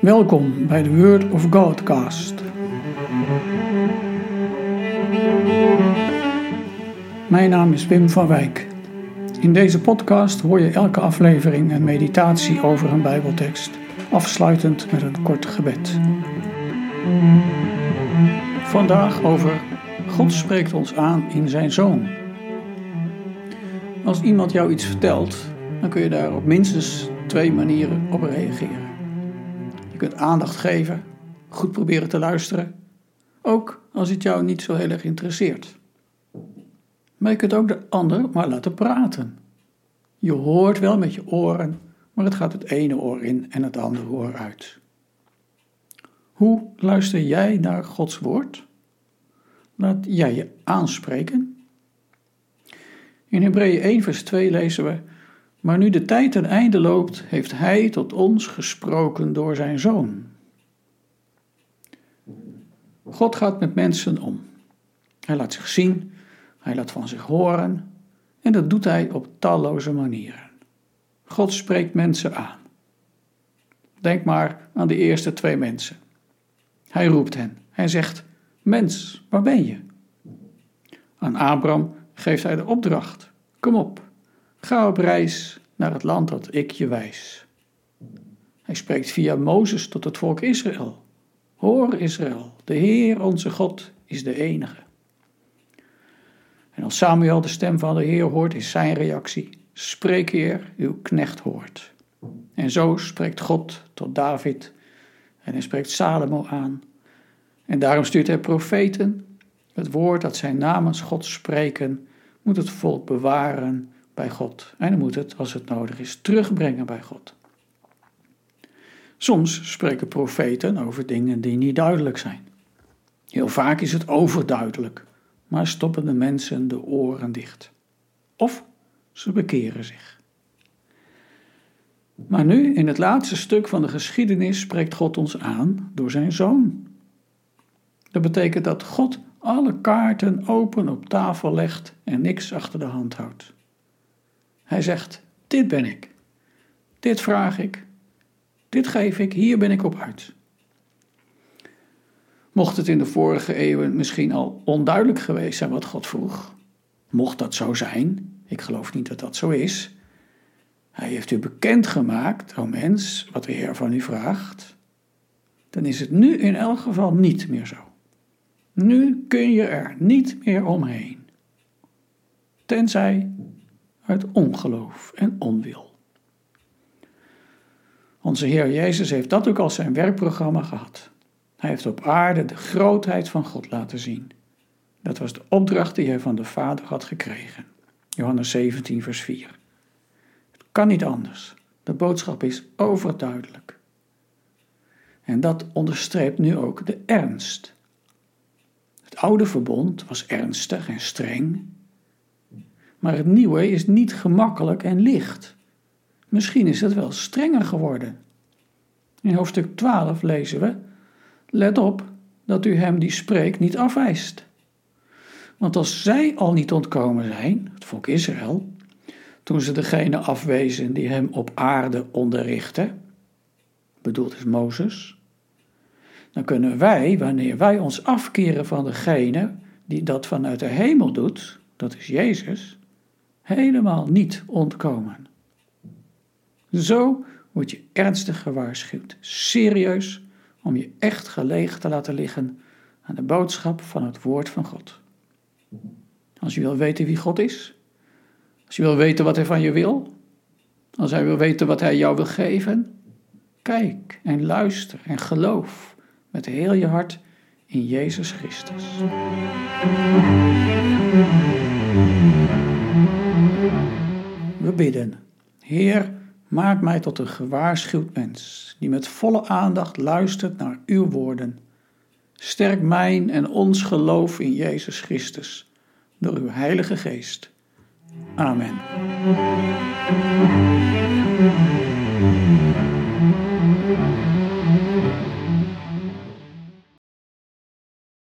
Welkom bij de Word of Godcast. Mijn naam is Wim van Wijk. In deze podcast hoor je elke aflevering een meditatie over een Bijbeltekst, afsluitend met een kort gebed. Vandaag over God spreekt ons aan in zijn zoon. Als iemand jou iets vertelt, dan kun je daar op minstens twee manieren op reageren. Kunt aandacht geven, goed proberen te luisteren, ook als het jou niet zo heel erg interesseert. Maar je kunt ook de ander maar laten praten. Je hoort wel met je oren, maar het gaat het ene oor in en het andere oor uit. Hoe luister jij naar Gods woord? Laat jij je aanspreken? In Hebreeën 1 vers 2 lezen we maar nu de tijd ten einde loopt, heeft Hij tot ons gesproken door Zijn Zoon. God gaat met mensen om. Hij laat zich zien, hij laat van zich horen en dat doet hij op talloze manieren. God spreekt mensen aan. Denk maar aan de eerste twee mensen. Hij roept hen. Hij zegt: Mens, waar ben je? Aan Abraham geeft hij de opdracht: Kom op, Ga op reis naar het land dat ik je wijs. Hij spreekt via Mozes tot het volk Israël. Hoor Israël, de Heer onze God is de enige. En als Samuel de stem van de Heer hoort, is zijn reactie: Spreek Heer, uw knecht hoort. En zo spreekt God tot David en hij spreekt Salomo aan. En daarom stuurt hij profeten. Het woord dat zij namens God spreken, moet het volk bewaren bij God. En dan moet het, als het nodig is, terugbrengen bij God. Soms spreken profeten over dingen die niet duidelijk zijn. Heel vaak is het overduidelijk, maar stoppen de mensen de oren dicht. Of ze bekeren zich. Maar nu, in het laatste stuk van de geschiedenis, spreekt God ons aan door zijn zoon. Dat betekent dat God alle kaarten open op tafel legt en niks achter de hand houdt. Hij zegt: Dit ben ik. Dit vraag ik. Dit geef ik. Hier ben ik op uit. Mocht het in de vorige eeuwen misschien al onduidelijk geweest zijn wat God vroeg, mocht dat zo zijn, ik geloof niet dat dat zo is. Hij heeft u bekendgemaakt, o mens, wat de Heer van u vraagt. Dan is het nu in elk geval niet meer zo. Nu kun je er niet meer omheen. Tenzij uit ongeloof en onwil. Onze Heer Jezus heeft dat ook als zijn werkprogramma gehad. Hij heeft op aarde de grootheid van God laten zien. Dat was de opdracht die hij van de Vader had gekregen. Johannes 17, vers 4. Het kan niet anders. De boodschap is overduidelijk. En dat onderstreept nu ook de ernst. Het oude verbond was ernstig en streng, maar het nieuwe is niet gemakkelijk en licht. Misschien is het wel strenger geworden. In hoofdstuk 12 lezen we: Let op dat u hem die spreekt niet afwijst. Want als zij al niet ontkomen zijn, het volk Israël, toen ze degene afwezen die hem op aarde onderrichtte, bedoeld is Mozes, dan kunnen wij, wanneer wij ons afkeren van degene die dat vanuit de hemel doet, dat is Jezus, helemaal niet ontkomen. Zo word je ernstig gewaarschuwd, serieus, om je echt gelegen te laten liggen aan de boodschap van het woord van God. Als je wil weten wie God is, als je wil weten wat Hij van je wil, als Hij wil weten wat Hij jou wil geven, kijk en luister en geloof met heel je hart in Jezus Christus. Bidden. Heer, maak mij tot een gewaarschuwd mens, die met volle aandacht luistert naar uw woorden. Sterk mijn en ons geloof in Jezus Christus door uw Heilige Geest. Amen.